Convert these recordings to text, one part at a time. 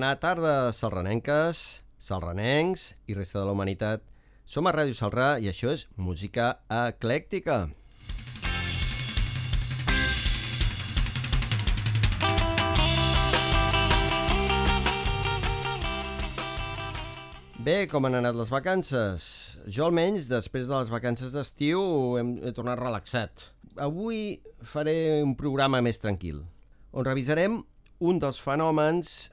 Bona tarda, salranenques, salranencs i resta de la humanitat. Som a Ràdio Salrà i això és Música Eclèctica. Bé, com han anat les vacances? Jo almenys, després de les vacances d'estiu, he tornat relaxat. Avui faré un programa més tranquil, on revisarem un dels fenòmens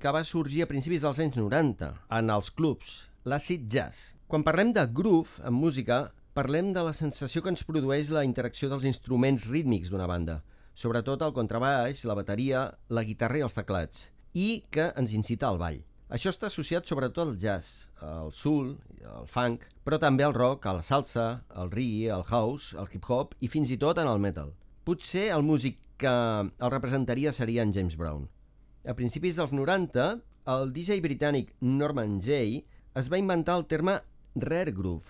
que va sorgir a principis dels anys 90 en els clubs, l'acid jazz. Quan parlem de groove en música, parlem de la sensació que ens produeix la interacció dels instruments rítmics d'una banda, sobretot el contrabaix, la bateria, la guitarra i els teclats, i que ens incita al ball. Això està associat sobretot al jazz, al soul, al funk, però també al rock, a la salsa, al reggae, al house, al hip-hop i fins i tot en el metal. Potser el músic que el representaria seria en James Brown. A principis dels 90, el DJ britànic Norman Jay es va inventar el terme rare groove,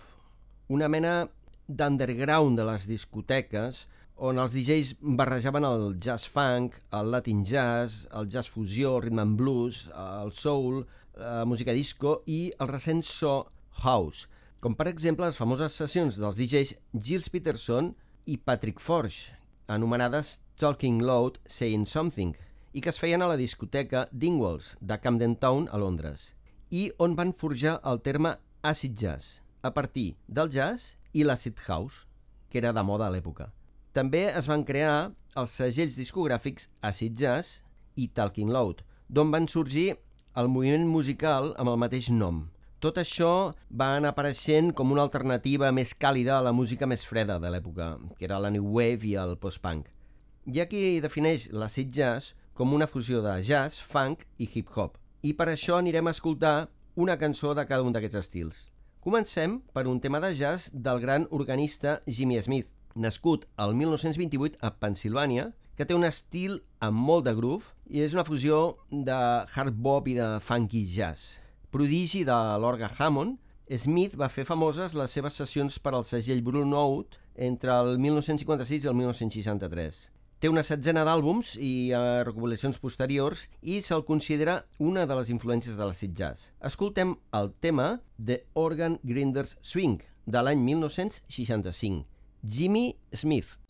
una mena d'underground de les discoteques on els DJs barrejaven el jazz funk, el latin jazz, el jazz fusió, el rhythm and blues, el soul, la música disco i el recent so house, com per exemple les famoses sessions dels DJs Gilles Peterson i Patrick Forge, anomenades Talking Loud Saying Something, i que es feien a la discoteca Dingwalls de Camden Town a Londres, i on van forjar el terme acid jazz, a partir del jazz i l'acid house, que era de moda a l'època. També es van crear els segells discogràfics Acid Jazz i Talking Loud, d'on van sorgir el moviment musical amb el mateix nom. Tot això va anar apareixent com una alternativa més càlida a la música més freda de l'època, que era la New Wave i el post-punk. Hi ha qui defineix l'acid jazz com una fusió de jazz, funk i hip-hop, i per això anirem a escoltar una cançó de cada un d'aquests estils. Comencem per un tema de jazz del gran organista Jimmy Smith, nascut al 1928 a Pensilvània, que té un estil amb molt de groove i és una fusió de hard bop i de funky jazz. Prodigi de l'orga Hammond, Smith va fer famoses les seves sessions per al segell Blue Note entre el 1956 i el 1963. Té una setzena d'àlbums i uh, recopilacions posteriors i se'l considera una de les influències de l'acid jazz. Escoltem el tema The Organ Grinders Swing de l'any 1965. Jimmy Smith.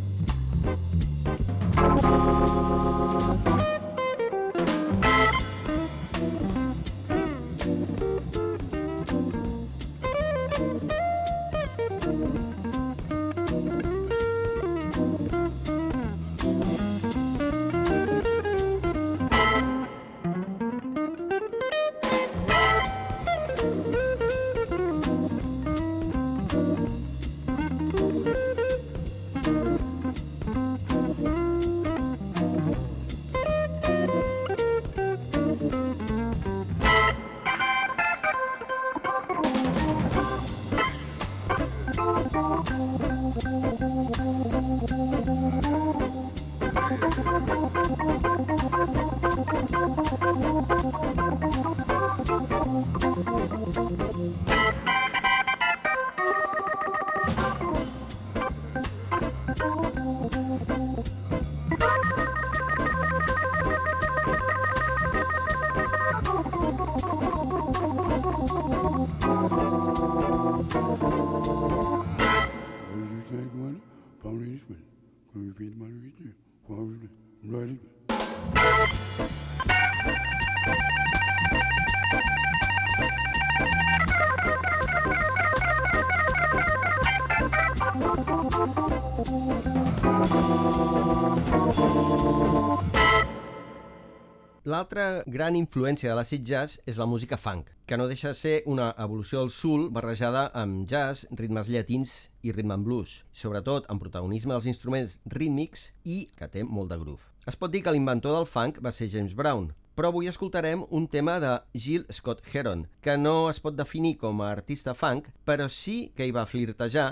L'altra gran influència de l'acid jazz és la música funk, que no deixa de ser una evolució del soul barrejada amb jazz, ritmes llatins i ritme en blues, sobretot amb protagonisme dels instruments rítmics i que té molt de groove. Es pot dir que l'inventor del funk va ser James Brown, però avui escoltarem un tema de Jill Scott Heron, que no es pot definir com a artista funk, però sí que hi va flirtejar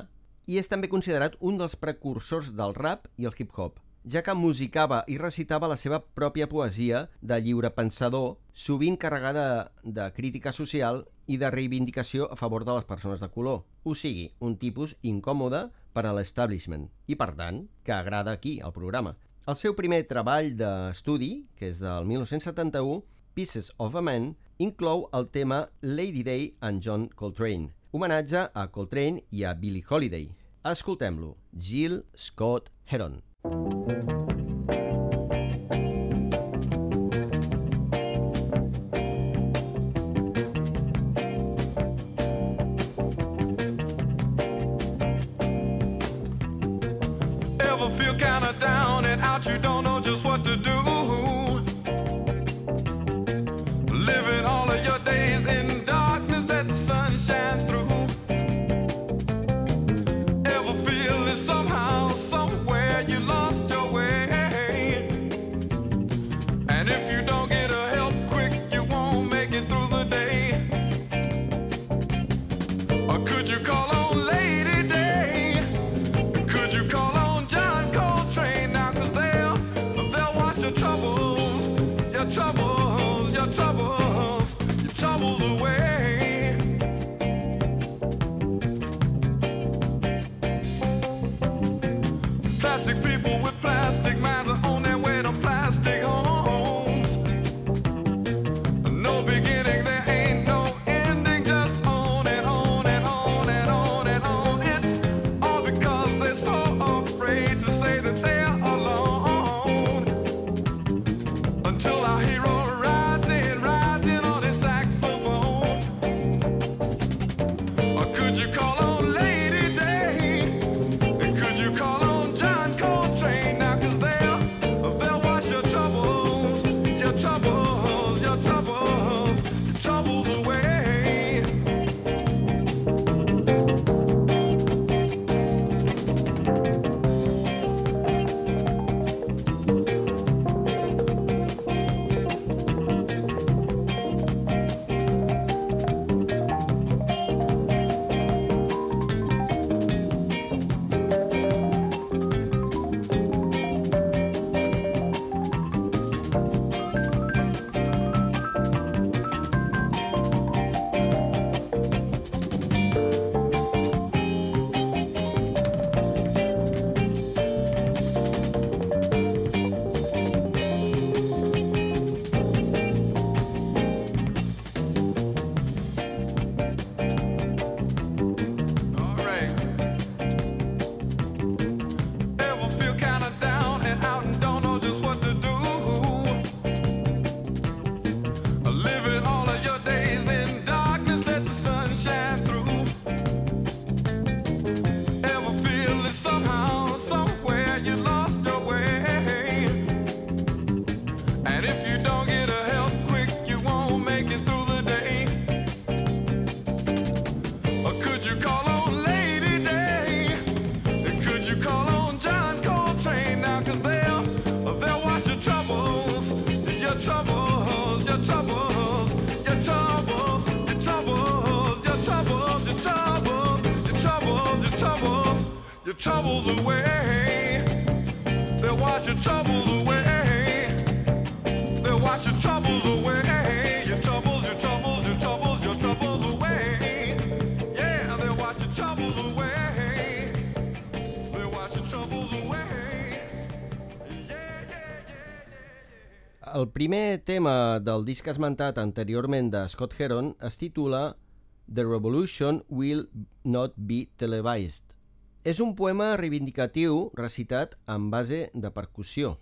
i és també considerat un dels precursors del rap i el hip-hop ja que musicava i recitava la seva pròpia poesia de lliure pensador, sovint carregada de crítica social i de reivindicació a favor de les persones de color. O sigui, un tipus incòmode per a l'establishment i, per tant, que agrada aquí al programa. El seu primer treball d'estudi, que és del 1971, Pieces of a Man, inclou el tema Lady Day and John Coltrane, homenatge a Coltrane i a Billie Holiday. Escoltem-lo, Jill Scott Heron. Thank you. Primer tema del disc esmentat anteriorment de Scott Heron es titula The Revolution Will Not Be Televised. És un poema reivindicatiu recitat en base de percussió,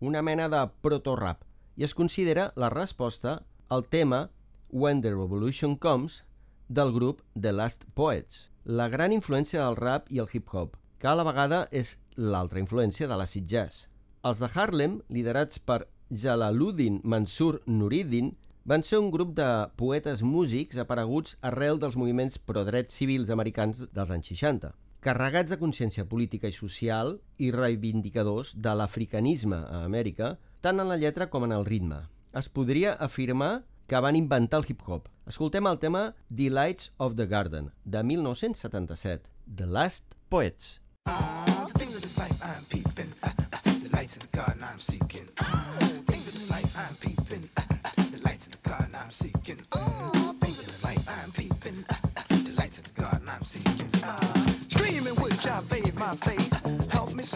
una mena de proto-rap, i es considera la resposta al tema When the Revolution Comes del grup The Last Poets, la gran influència del rap i el hip-hop, que a la vegada és l'altra influència de l'acid jazz. Els de Harlem, liderats per Jalaluddin Mansur Nuridin van ser un grup de poetes músics apareguts arrel dels moviments pro-drets civils americans dels anys 60, carregats de consciència política i social i reivindicadors de l'africanisme a Amèrica, tant en la lletra com en el ritme. Es podria afirmar que van inventar el hip-hop. Escoltem el tema Delights of the Garden, de 1977, The Last Poets. Ah, the things of this life I'm peeping, ah, ah, the lights of the garden I'm seeking. Ah.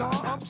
saw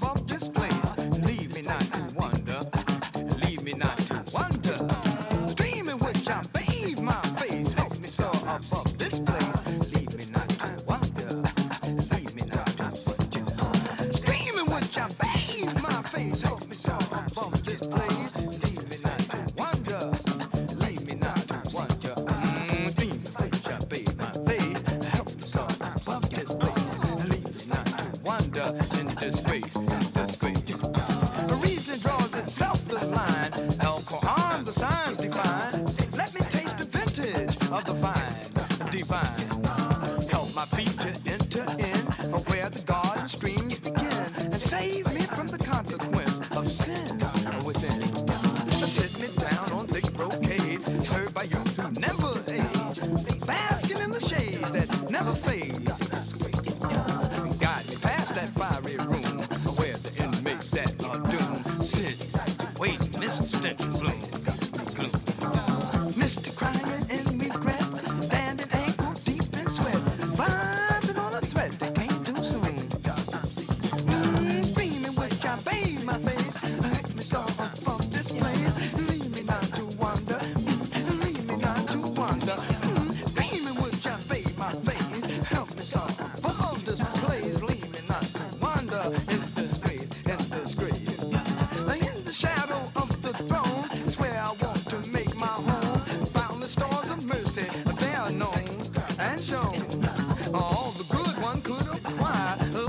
why.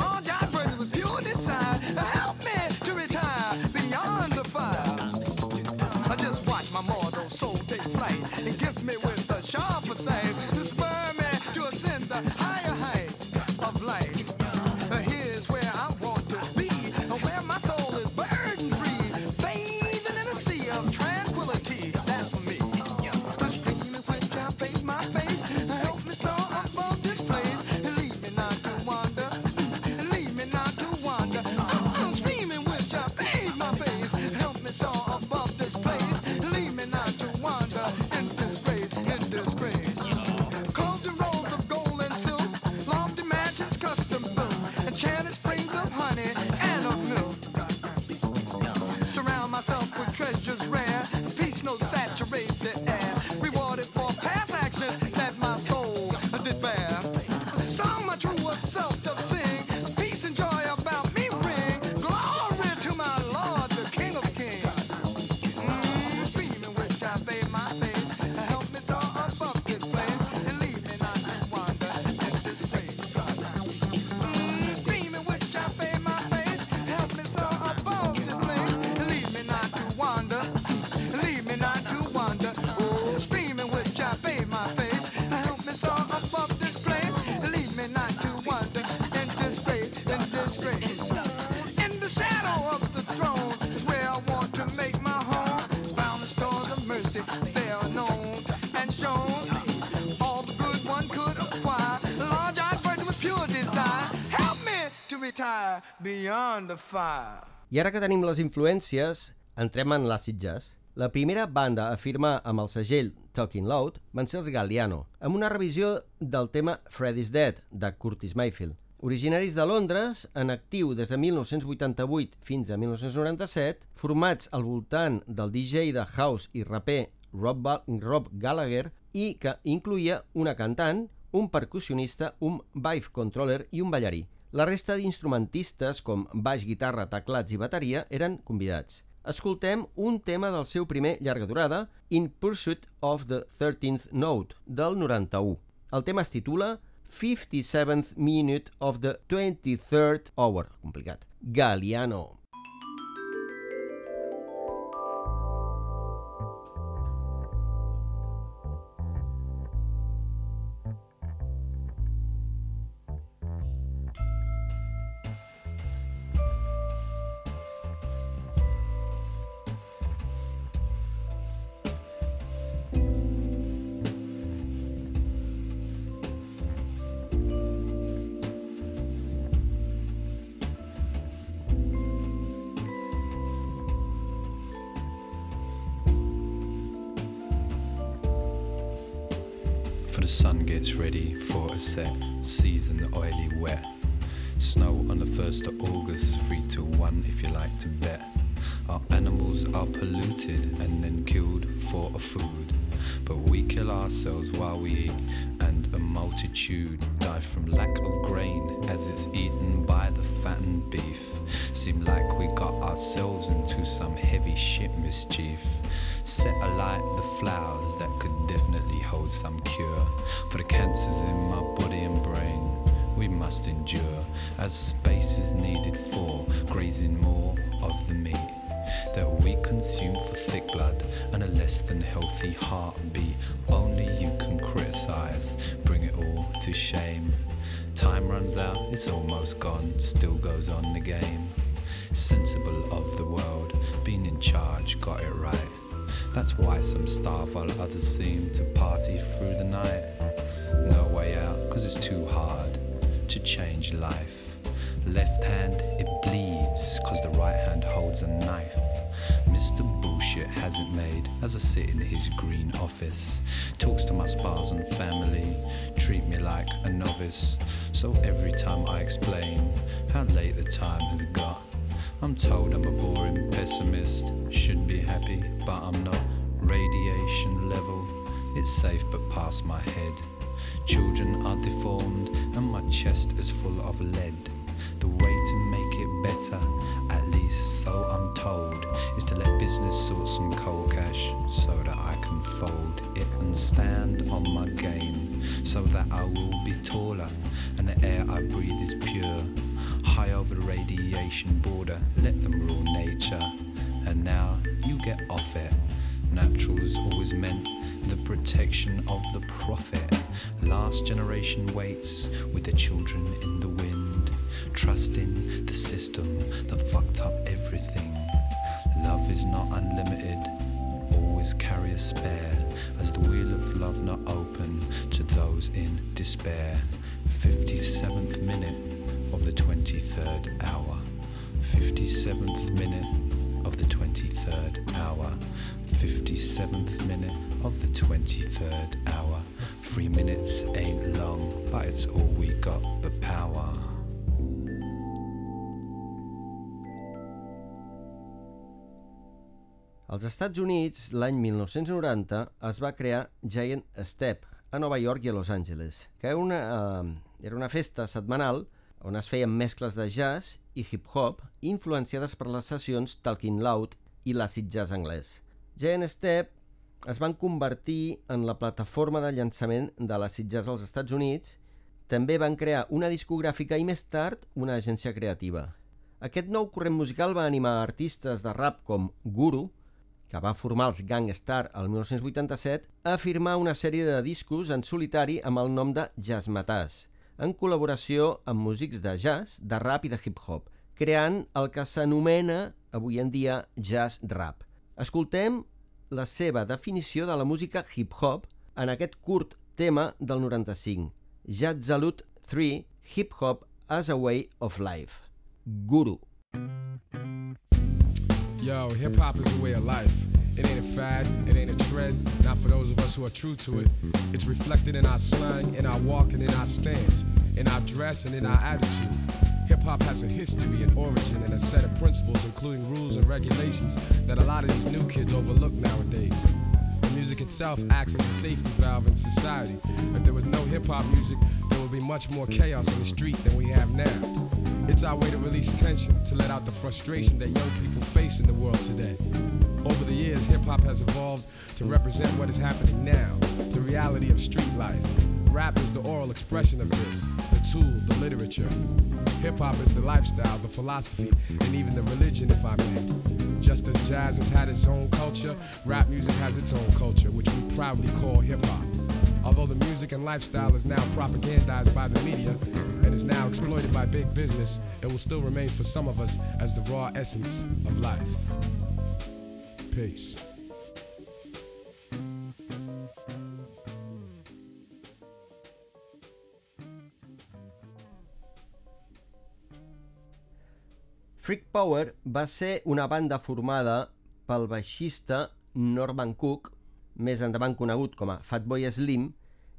beyond the fire. I ara que tenim les influències, entrem en les sitges. La primera banda a firmar amb el segell Talking Loud van ser els Galliano, amb una revisió del tema Freddy's Dead, de Curtis Mayfield. Originaris de Londres, en actiu des de 1988 fins a 1997, formats al voltant del DJ de house i raper Rob, ba Rob Gallagher i que incluïa una cantant, un percussionista, un vibe controller i un ballarí. La resta d'instrumentistes, com baix, guitarra, teclats i bateria, eren convidats. Escoltem un tema del seu primer llarga durada, In Pursuit of the 13th Note, del 91. El tema es titula 57th Minute of the 23rd Hour, complicat, Galiano. Season oily wet. Snow on the 1st of August, 3 to 1 if you like to bet. Our animals are polluted and then killed for a food. But we kill ourselves while we eat, and a multitude die from lack of grain as it's eaten by the fattened beef. Seem like we got ourselves into some heavy shit mischief. Set alight the flowers that could definitely hold some cure for the cancers in my body and brain we must endure as space is needed for grazing more of the meat that we consume for thick blood and a less than healthy heartbeat. Only you can criticize, bring it all to shame. Time runs out, it's almost gone, still goes on the game. Sensible of the world, being in charge, got it right. That's why some starve while others seem to party through the night. No way out, cause it's too hard to change life. Left hand, it bleeds, cause the right hand holds a knife. Mr. Bullshit hasn't made as I sit in his green office. Talks to my spouse and family, treat me like a novice. So every time I explain how late the time has got, I'm told I'm a boring pessimist. Should be happy, but I'm not. Radiation level, it's safe but past my head. Children are deformed, and my chest is full of lead. The way to make it better, at least so I'm told, is to let business sort some cold cash so that I can fold it and stand on my game, so that I will be taller and the air I breathe is pure. High over the radiation border, let them rule nature. And now you get off it. Natural's always meant the protection of the prophet. Last generation waits with their children in the wind, trusting the system that fucked up everything. Love is not unlimited, always carry a spare, as the wheel of love not open to those in despair. 57th minute of the 23rd hour. 57th minute of the 23rd hour. 57th minute of the 23rd hour. Three minutes ain't long, but it's all we got the power. Als Estats Units, l'any 1990, es va crear Giant Step a Nova York i a Los Angeles, que era una, eh, era una festa setmanal on es feien mescles de jazz i hip-hop influenciades per les sessions Talking Loud i l'acid jazz anglès. Giant Step es van convertir en la plataforma de llançament de l'acid jazz als Estats Units, també van crear una discogràfica i més tard una agència creativa. Aquest nou corrent musical va animar artistes de rap com Guru, que va formar els Gang Star el 1987, a firmar una sèrie de discos en solitari amb el nom de Jazzmatazz, en col·laboració amb músics de jazz, de rap i de hip-hop, creant el que s'anomena avui en dia jazz rap. Escoltem la seva definició de la música hip-hop en aquest curt tema del 95, Jazzalut 3 Hip Hop as a Way of Life. Guru. Yo, hip hop is a way of life. It ain't a fad, it ain't a trend, not for those of us who are true to it. It's reflected in our slang, in our walk, and in our stance, in our dress, and in our attitude. Hip hop has a history and origin and a set of principles, including rules and regulations, that a lot of these new kids overlook nowadays. The music itself acts as a safety valve in society. If there was no hip hop music, there would be much more chaos in the street than we have now. It's our way to release tension, to let out the frustration that young people face in the world today. Over the years, hip hop has evolved to represent what is happening now, the reality of street life. Rap is the oral expression of this, the tool, the literature. Hip hop is the lifestyle, the philosophy, and even the religion, if I may. Just as jazz has had its own culture, rap music has its own culture, which we proudly call hip hop. Although the music and lifestyle is now propagandized by the media and is now exploited by big business, it will still remain for some of us as the raw essence of life. Peace. Freak Power va ser una banda formada pel baixista Norman Cook, més endavant conegut com a Fatboy Slim,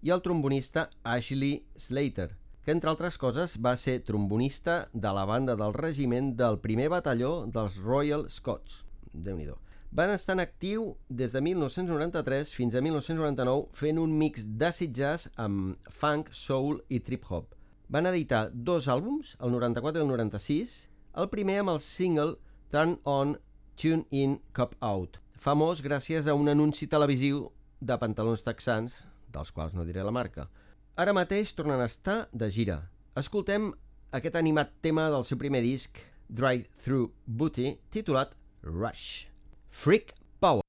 i el trombonista Ashley Slater, que entre altres coses va ser trombonista de la banda del regiment del primer batalló dels Royal Scots. déu nhi Van estar en actiu des de 1993 fins a 1999 fent un mix d'acid jazz amb funk, soul i trip-hop. Van editar dos àlbums, el 94 i el 96, el primer amb el single Turn On, Tune In, Cop Out, famós gràcies a un anunci televisiu de pantalons texans, dels quals no diré la marca. Ara mateix tornen a estar de gira. Escoltem aquest animat tema del seu primer disc, Drive Through Booty, titulat Rush. Freak Power.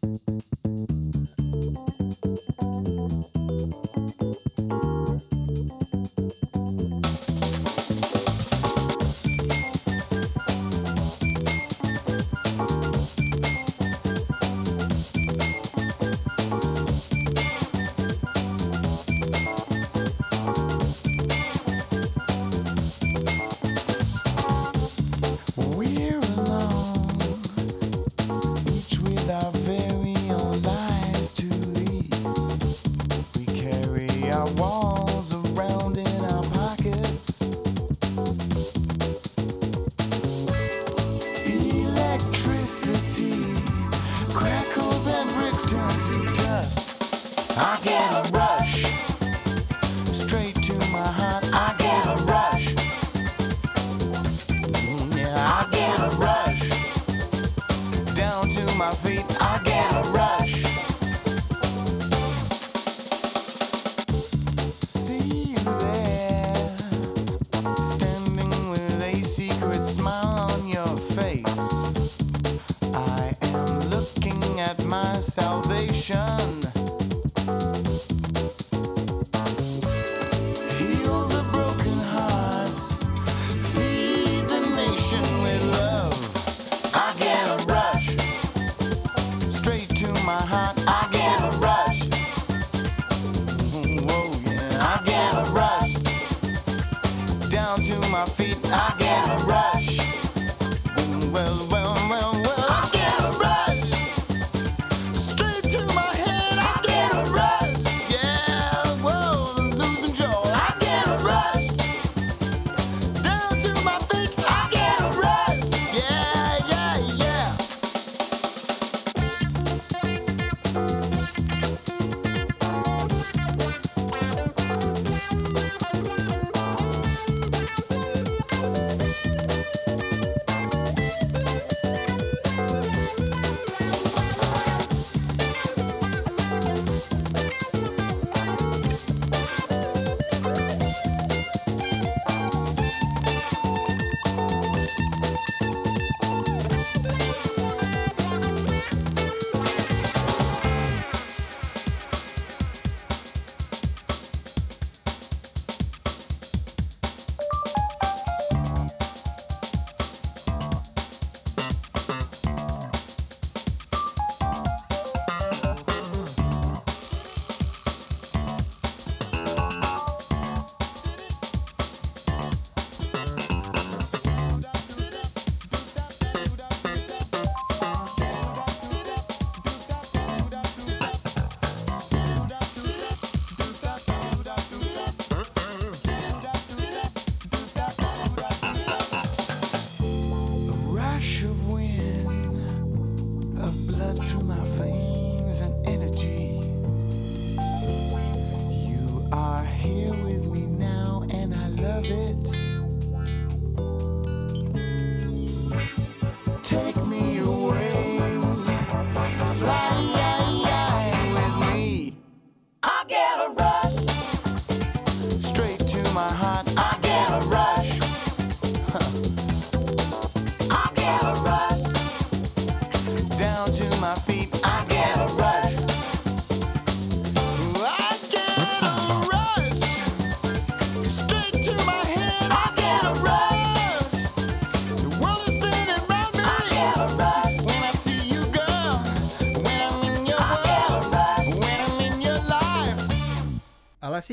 We're wall.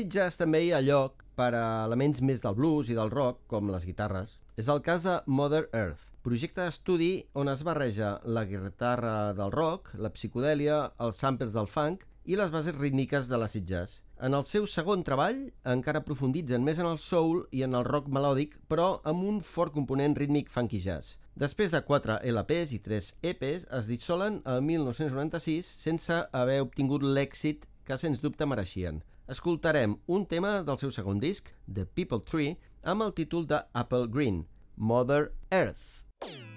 Sitges també hi ha lloc per a elements més del blues i del rock, com les guitarres. És el cas de Mother Earth, projecte d'estudi on es barreja la guitarra del rock, la psicodèlia, els samples del funk i les bases rítmiques de la Sitges. En el seu segon treball encara profunditzen més en el soul i en el rock melòdic, però amb un fort component rítmic funky jazz. Després de 4 LPs i 3 EPs, es dissolen el 1996 sense haver obtingut l'èxit que sens dubte mereixien. Escoltarem un tema del seu segon disc, The People Tree, amb el títol de Apple Green, Mother Earth. Laying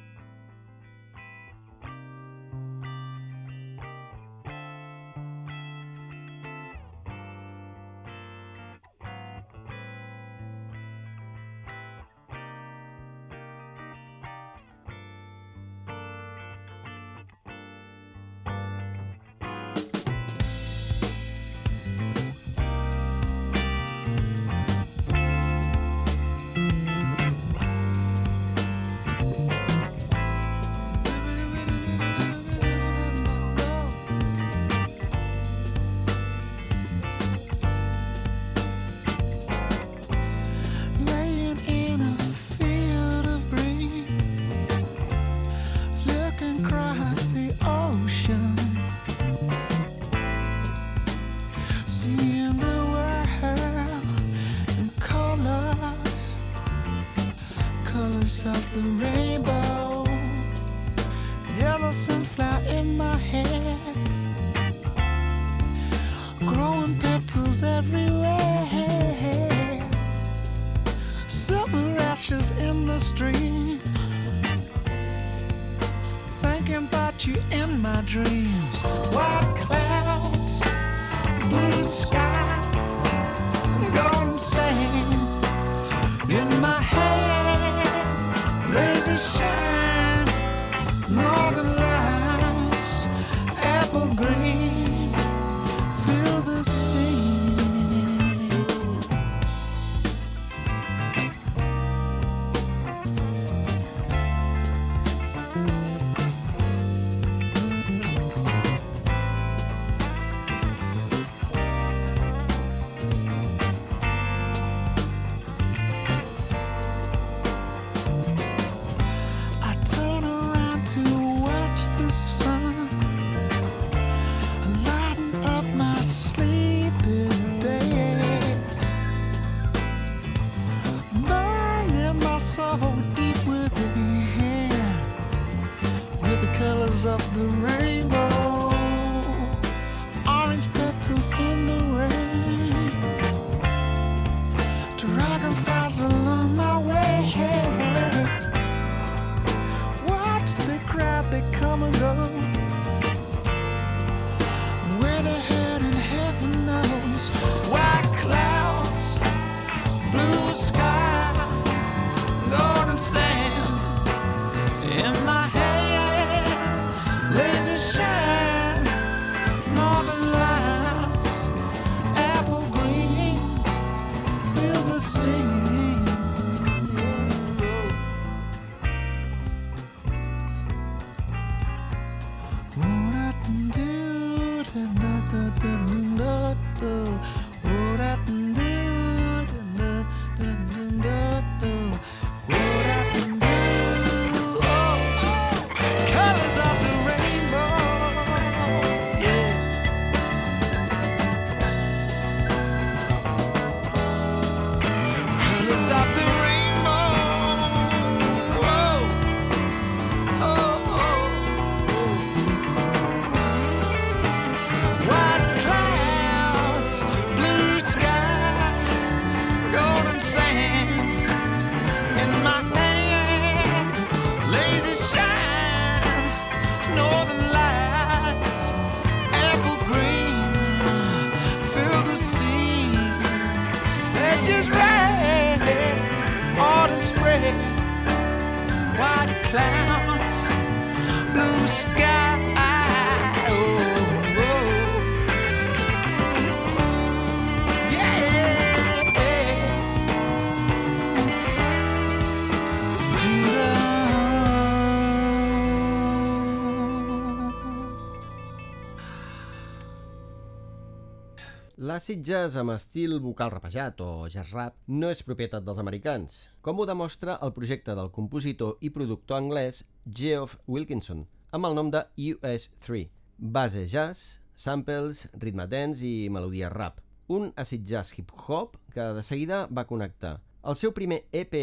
Jazz amb estil vocal rapejat o jazz rap no és propietat dels americans, com ho demostra el projecte del compositor i productor anglès Geoff Wilkinson, amb el nom de US3. Base jazz, samples, ritme dance i melodia rap. Un acid jazz hip-hop que de seguida va connectar. El seu primer EP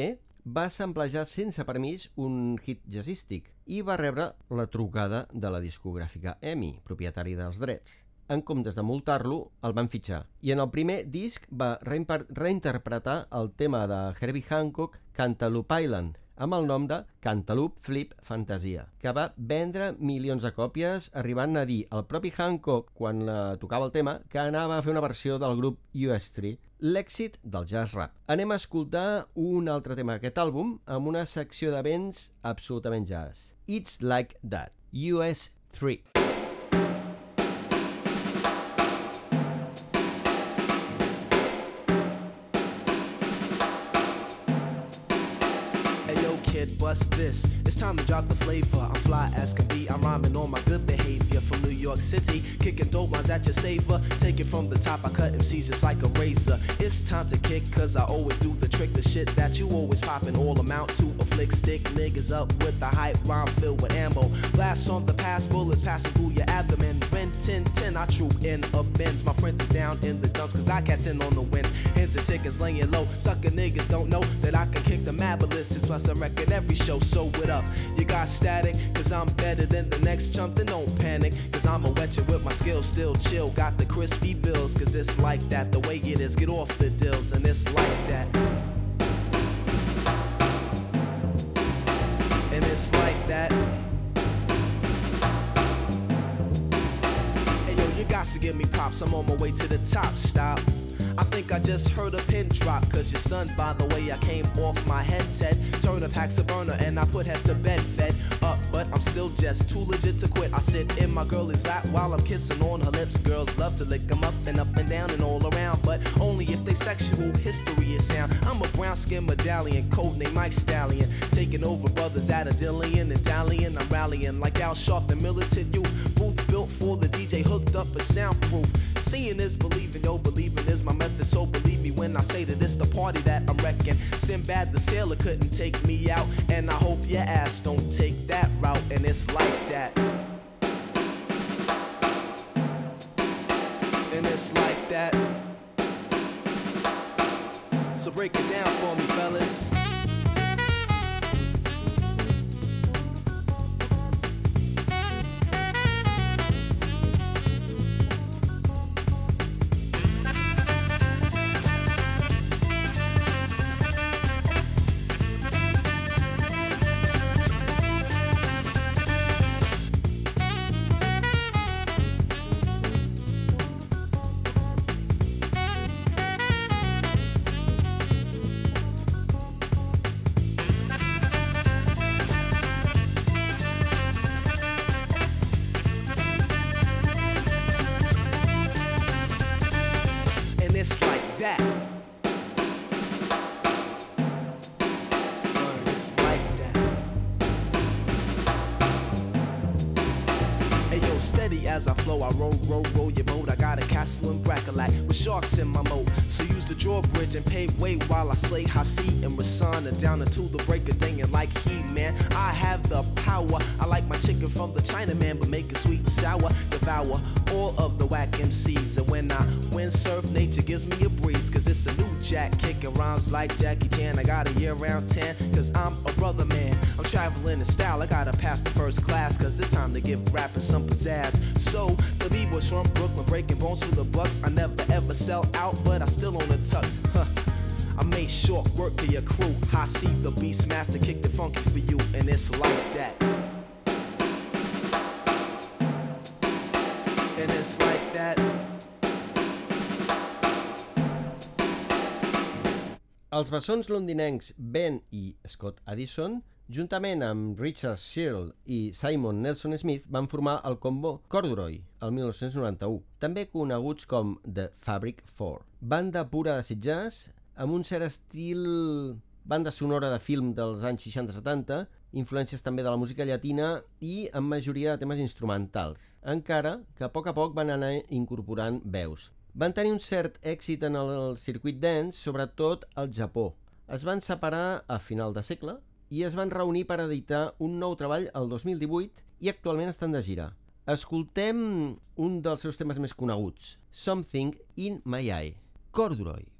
va samplejar sense permís un hit jazzístic i va rebre la trucada de la discogràfica EMI, propietari dels drets. En comptes de multar-lo, el van fitxar. I en el primer disc va reinterpretar el tema de Herbie Hancock, Cantaloupe Island, amb el nom de Cantaloupe Flip Fantasia, que va vendre milions de còpies, arribant a dir al propi Hancock, quan la tocava el tema, que anava a fer una versió del grup US3, l'èxit del jazz rap. Anem a escoltar un altre tema d'aquest àlbum amb una secció de vents absolutament jazz. It's Like That, US3. Kid, bust this. It's time to drop the flavor. I'm fly as can be. I'm rhyming on my good behavior from New York City. Kicking dope lines at your saver. Take it from the top. I cut MCs just like a razor. It's time to kick, cause I always do the trick. The shit that you always poppin' all amount to a flick stick. Niggas up with the hype rhyme filled with ammo. Blast on the pass, bullets passing through your abdomen. When 10 10, I troop in a Benz. My friends is down in the dumps, cause I catch in on the winds. Hens and chickens laying low. Sucker niggas don't know that I can kick the mad ballistics. Plus, I reckon every show. So, what up? You got static, cause I'm better than the next chump. Then don't panic, cause I'ma wet you with my skills. Still chill, got the crispy bills, cause it's like that. The way it is, get off the deals, and it's like that. And it's like that. Hey yo, you got to give me props. I'm on my way to the top. Stop. I just heard a pin drop, cause you're stunned by the way I came off my headset. Turn up hacks a burner and I put heads to bed, fed up, but I'm still just too legit to quit. I sit in my girlie's lap while I'm kissing on her lips. Girls love to lick them up and up and down and all around, but only if they sexual history is sound. I'm a brown skin medallion, codename Mike Stallion. Taking over brothers at a Dillian and dallying. I'm rallying like Al Sharp, the militant youth. DJ, hooked up and soundproof. Seeing is believing, yo, believing is my method. So believe me when I say that it's the party that I'm wrecking. Sinbad the sailor couldn't take me out, and I hope your ass don't take that route. And it's like that. And it's like that. So break it down for me, fellas. Slay Hasi and Rasana down until the break of day. And like he, man, I have the power. I like my chicken from the Chinaman, but make it sweet and sour. Devour all of the whack MCs. And when I windsurf, nature gives me a breeze. Cause it's a new jack kicking rhymes like Jackie Chan. I got a year round 10, cause I'm a brother man. I'm traveling in style, I gotta pass the first class. Cause it's time to give rapping some pizzazz. So, the B-boys from Brooklyn breaking bones for the bucks. I never ever sell out, but I still own the tux. Made short work of your crew. I see the beast master kick the funky for you, and it's like that. And it's like that. Els bessons londinencs Ben i Scott Addison, juntament amb Richard Searle i Simon Nelson Smith, van formar el combo Corduroy el 1991, també coneguts com The Fabric Four. Banda pura de jazz, amb un cert estil banda sonora de film dels anys 60-70, influències també de la música llatina i amb majoria de temes instrumentals, encara que a poc a poc van anar incorporant veus. Van tenir un cert èxit en el circuit dance, sobretot al Japó. Es van separar a final de segle i es van reunir per editar un nou treball el 2018 i actualment estan de gira. Escoltem un dels seus temes més coneguts, Something in My Eye, Corduroy.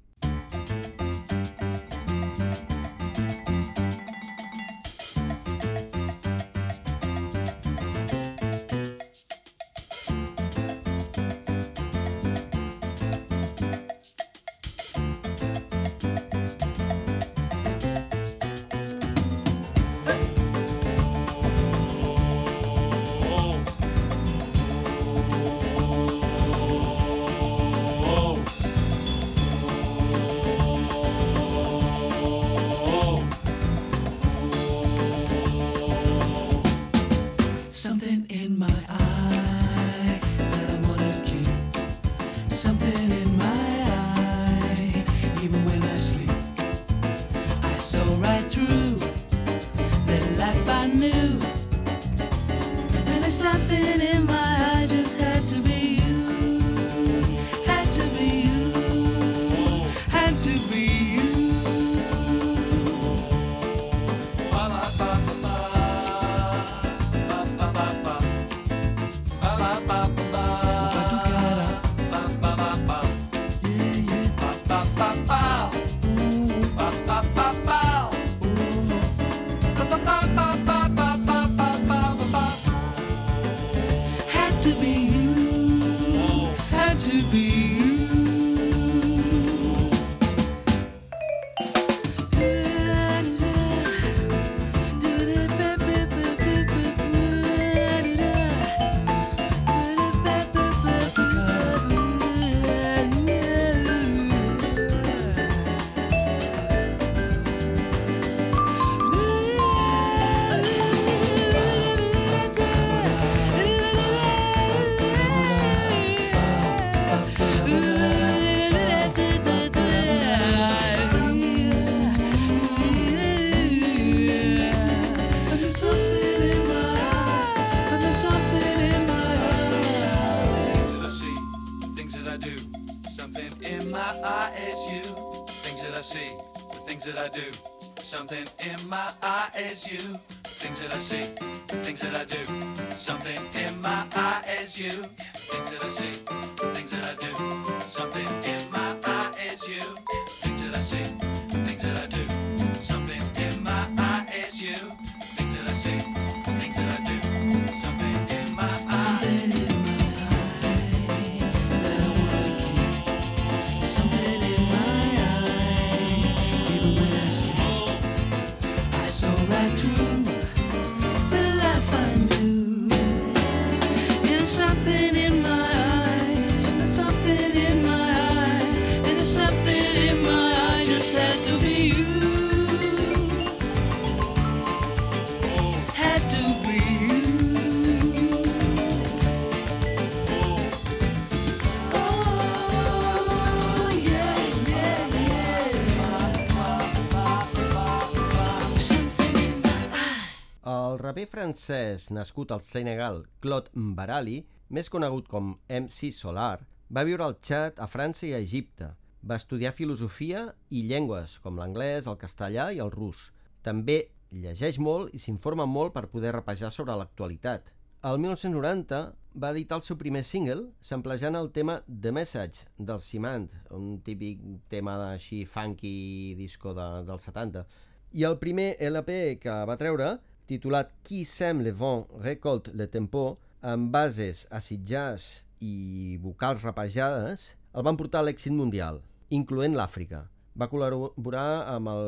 Francès nascut al Senegal, Claude Mbarali, més conegut com MC Solar, va viure al Txad, a França i a Egipte. Va estudiar filosofia i llengües, com l'anglès, el castellà i el rus. També llegeix molt i s'informa molt per poder rapejar sobre l'actualitat. El 1990 va editar el seu primer single, samplejant el tema The Message del Ciment, un típic tema així funky disco de, dels 70. I el primer LP que va treure, titulat Qui sème le vent récolte le tempo, amb bases acid jazz i vocals rapejades, el van portar a l'èxit mundial, incloent l'Àfrica. Va col·laborar amb el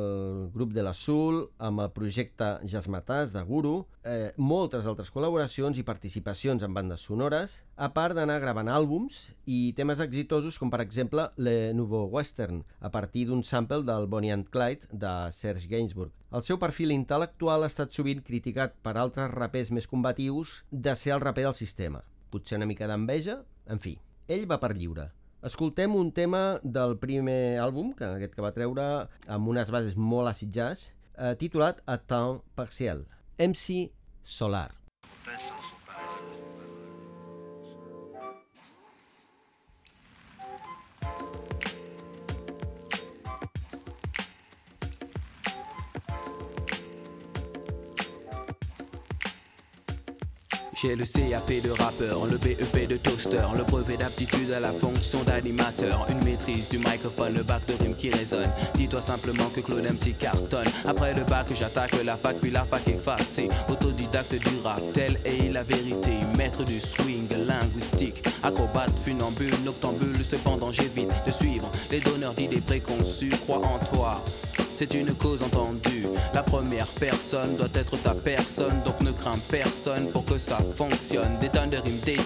grup de l'Azul, amb el projecte Jasmatàs de Guru, eh, moltes altres col·laboracions i participacions en bandes sonores, a part d'anar gravant àlbums i temes exitosos com per exemple Le Nouveau Western, a partir d'un sample del Bonnie and Clyde de Serge Gainsbourg. El seu perfil intel·lectual ha estat sovint criticat per altres rapers més combatius de ser el raper del sistema. Potser una mica d'enveja, en fi, ell va per lliure. Escoltem un tema del primer àlbum, que aquest que va treure amb unes bases molt acid jazz, eh, titulat A temps partiel, MC Solar. J'ai le CAP de rappeur, le BEP de toaster, le brevet d'aptitude à la fonction d'animateur, une maîtrise du microphone, le bac de rime qui résonne. Dis-toi simplement que Claude MC cartonne. Après le bac, j'attaque la fac, puis la fac effacée. Autodidacte du rap, telle est la vérité. Maître du swing linguistique, acrobate, funambule, noctambule. Cependant, j'évite de suivre les donneurs d'idées préconçues. Crois en toi. C'est une cause entendue. Première personne doit être ta personne, donc ne crains personne pour que ça fonctionne. Des tonnes de rimes, des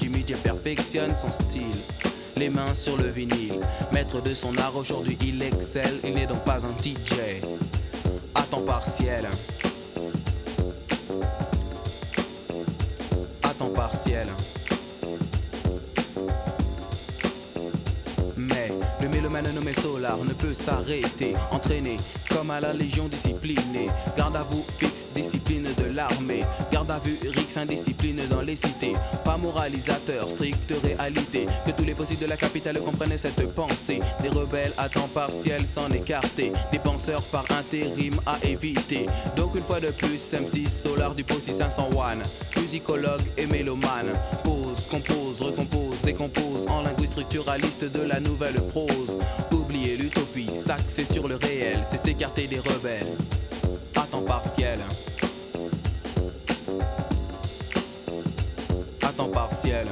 Jimmy J perfectionne son style. Les mains sur le vinyle, maître de son art aujourd'hui il excelle, il n'est donc pas un DJ. À temps partiel. À temps partiel. Nommé Solar ne peut s'arrêter. Entraîné comme à la Légion disciplinée. Garde à vous fixe, discipline de l'armée. Garde à vue, Rix, indiscipline dans les cités. Pas moralisateur, stricte réalité. Que tous les possibles de la capitale comprennent cette pensée. Des rebelles à temps partiel s'en écarter. Des penseurs par intérim à éviter. Donc une fois de plus, MC Solar du Possi 501. Musicologue et mélomane. Pose, compose, recompose, décompose. En linguiste structuraliste de la nouvelle prose. Oubliez l'utopie, s'axer sur le réel. C'est s'écarter des rebelles. À temps partiel. À temps partiel.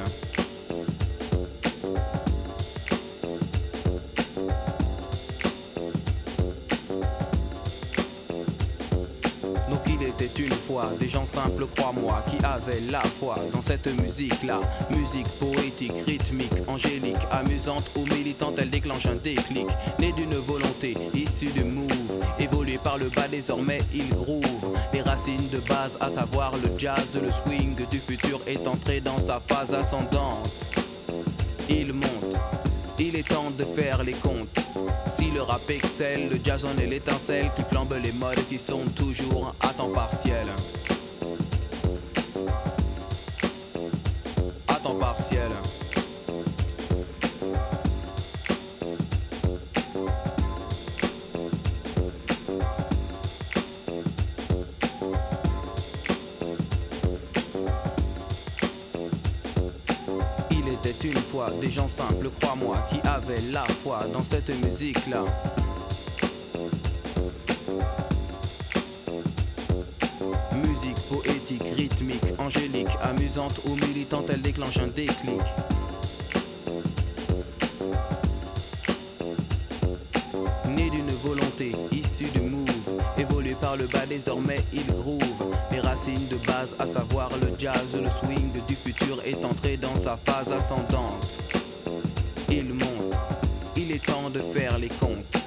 Gens simples, crois-moi, qui avaient la foi dans cette musique-là. Musique poétique, rythmique, angélique, amusante ou militante, elle déclenche un déclic. Né d'une volonté issue du move, évolué par le bas, désormais il groove. Les racines de base, à savoir le jazz, le swing du futur est entré dans sa phase ascendante. Il monte, il est temps de faire les comptes. Si le rap excelle, le jazz en est l'étincelle qui flambe les modes qui sont toujours à temps partiel. Des gens simples, crois-moi, qui avaient la foi dans cette musique-là. Musique poétique, rythmique, angélique, amusante ou militante, elle déclenche un déclic. Né d'une volonté issue du move, évolué par le bas, désormais il groove. Les racines de base, à savoir le jazz, le swing est entré dans sa phase ascendante. Il monte, il est temps de faire les comptes.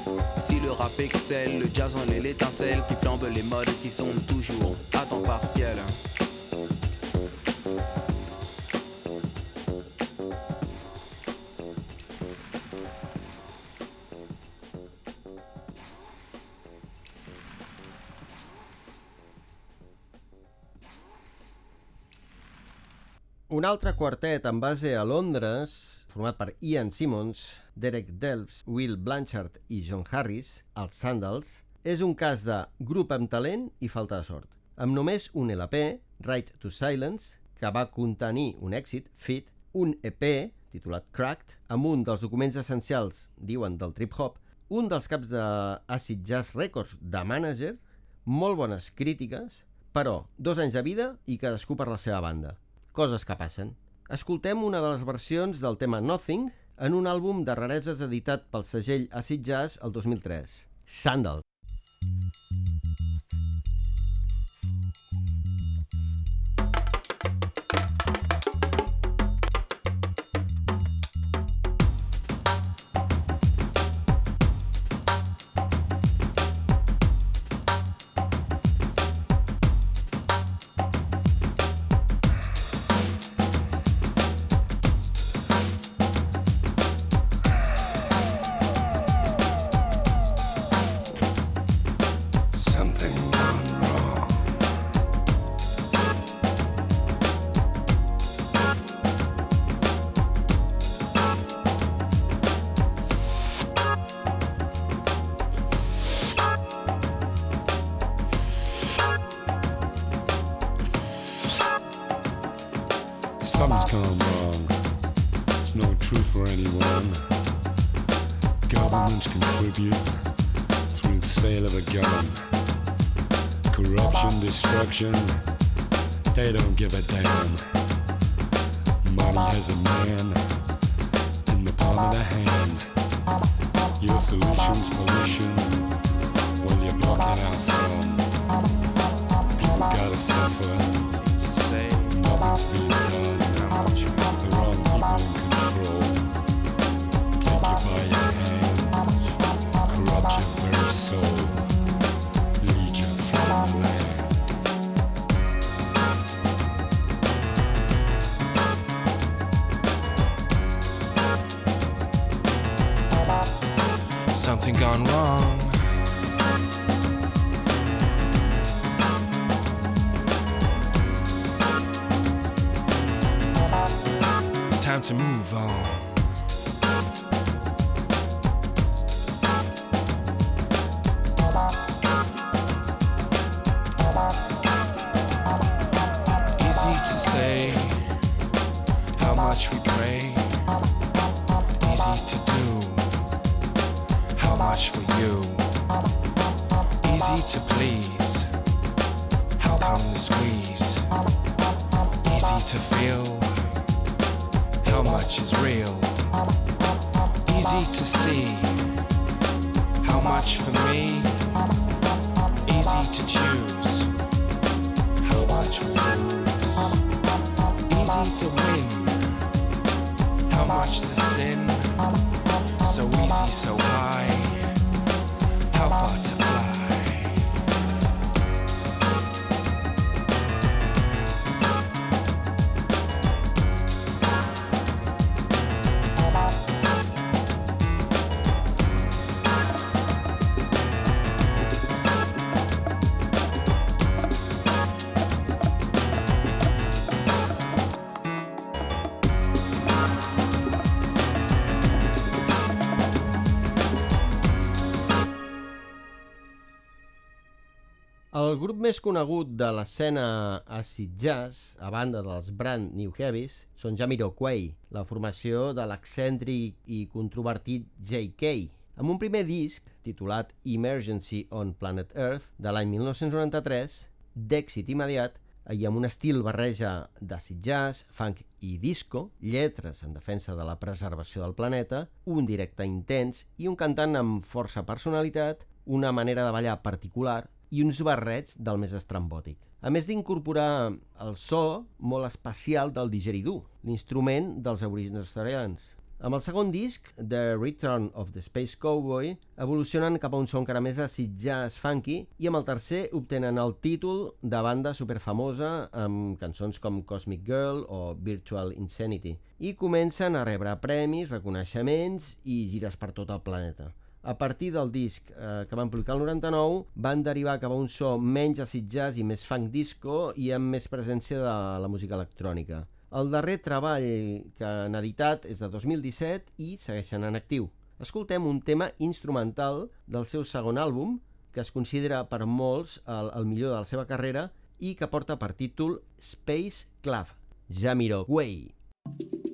Si le rap excelle, le jazz en est l'étincelle qui flambe les modes qui sont toujours à temps partiel. Un altre quartet en base a Londres, format per Ian Simmons, Derek Delves, Will Blanchard i John Harris, els Sandals, és un cas de grup amb talent i falta de sort. Amb només un LP, Right to Silence, que va contenir un èxit, Fit, un EP, titulat Cracked, amb un dels documents essencials, diuen, del trip-hop, un dels caps de Acid Jazz Records de manager, molt bones crítiques, però dos anys de vida i cadascú per la seva banda. Coses que passen. Escoltem una de les versions del tema Nothing en un àlbum de rareses editat pel segell Acid Jazz el 2003. Sandal. They don't give a damn. Grup més conegut de l'escena acid jazz, a banda dels Brand New Heavies, són Jamiroquai, la formació de l'excèntric i controvertit J.K., amb un primer disc, titulat Emergency on Planet Earth, de l'any 1993, d'èxit immediat, i amb un estil barreja d'acid jazz, funk i disco, lletres en defensa de la preservació del planeta, un directe intens i un cantant amb força personalitat, una manera de ballar particular i uns barrets del més estrambòtic. A més d'incorporar el so molt especial del didgeridoo, l'instrument dels aborígens australians. Amb el segon disc, The Return of the Space Cowboy, evolucionen cap a un so encara més acid jazz funky i amb el tercer obtenen el títol de banda superfamosa amb cançons com Cosmic Girl o Virtual Insanity i comencen a rebre premis, reconeixements i gires per tot el planeta. A partir del disc eh, que van publicar el 99, van derivar cap a un so menys acid jazz i més funk disco i amb més presència de la música electrònica. El darrer treball que han editat és de 2017 i segueixen en actiu. Escoltem un tema instrumental del seu segon àlbum, que es considera per molts el, el millor de la seva carrera i que porta per títol Space Club, Jamiroquai. Thank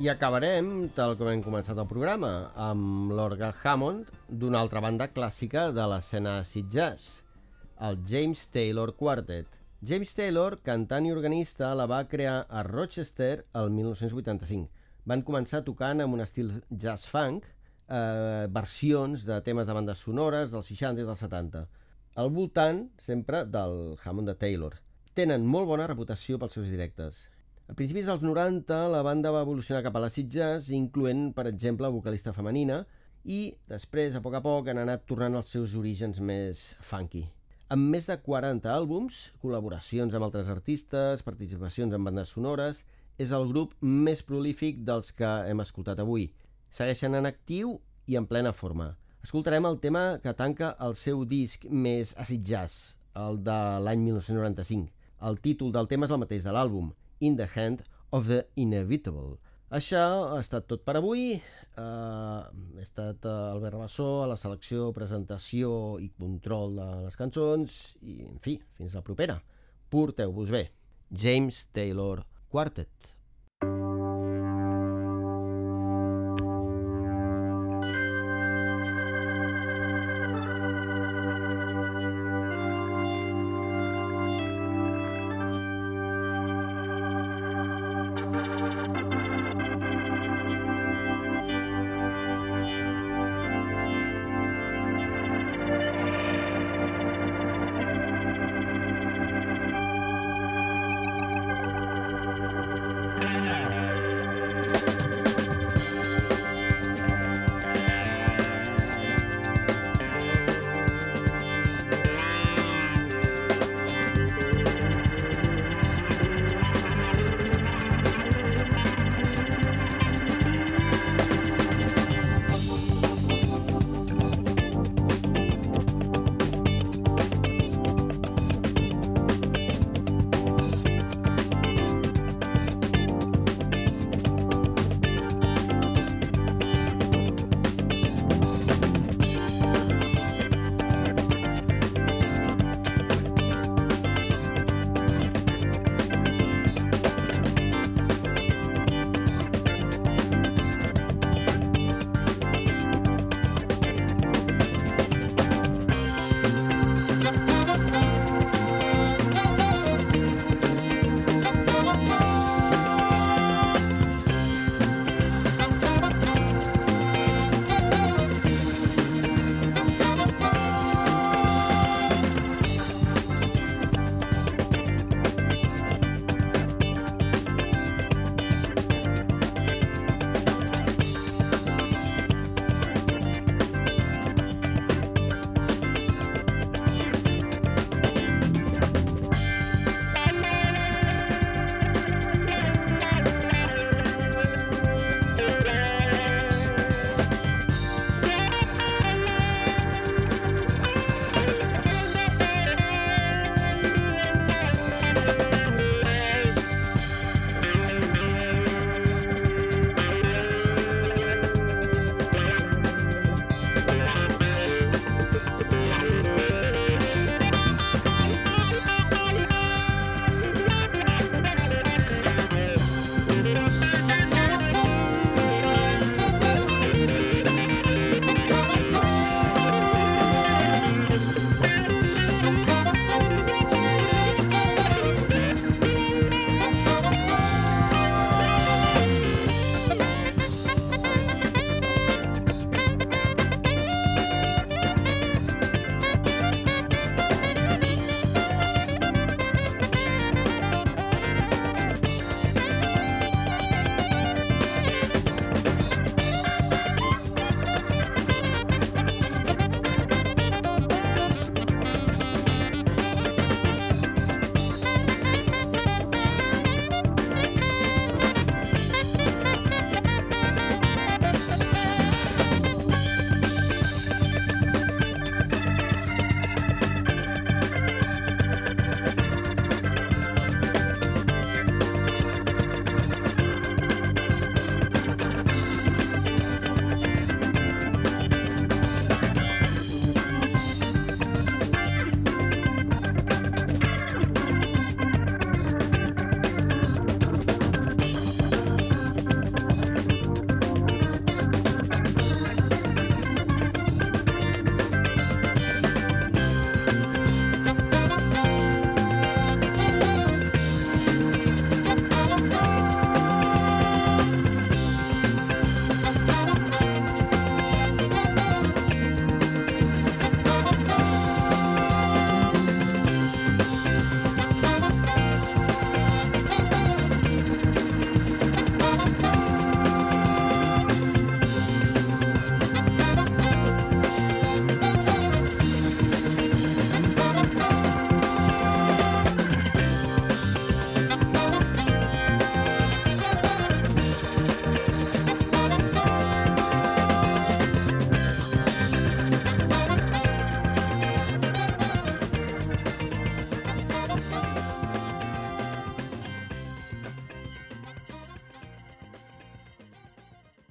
I acabarem, tal com hem començat el programa, amb l'Orga Hammond d'una altra banda clàssica de l'escena acid jazz, el James Taylor Quartet. James Taylor, cantant i organista, la va crear a Rochester el 1985. Van començar tocant amb un estil jazz funk, eh, versions de temes de bandes sonores dels 60 i dels 70, al voltant sempre del Hammond de Taylor. Tenen molt bona reputació pels seus directes. A principis dels 90, la banda va evolucionar cap a l'acid jazz, incloent, per exemple, vocalista femenina, i després, a poc a poc, han anat tornant als seus orígens més funky. Amb més de 40 àlbums, col·laboracions amb altres artistes, participacions en bandes sonores, és el grup més prolífic dels que hem escoltat avui. Segueixen en actiu i en plena forma. Escoltarem el tema que tanca el seu disc més acid jazz, el de l'any 1995. El títol del tema és el mateix de l'àlbum, In the Hand of the Inevitable. Això ha estat tot per avui. Uh, he estat uh, Albert Rabassó a la selecció, presentació i control de les cançons i, en fi, fins la propera. Porteu-vos bé. James Taylor Quartet.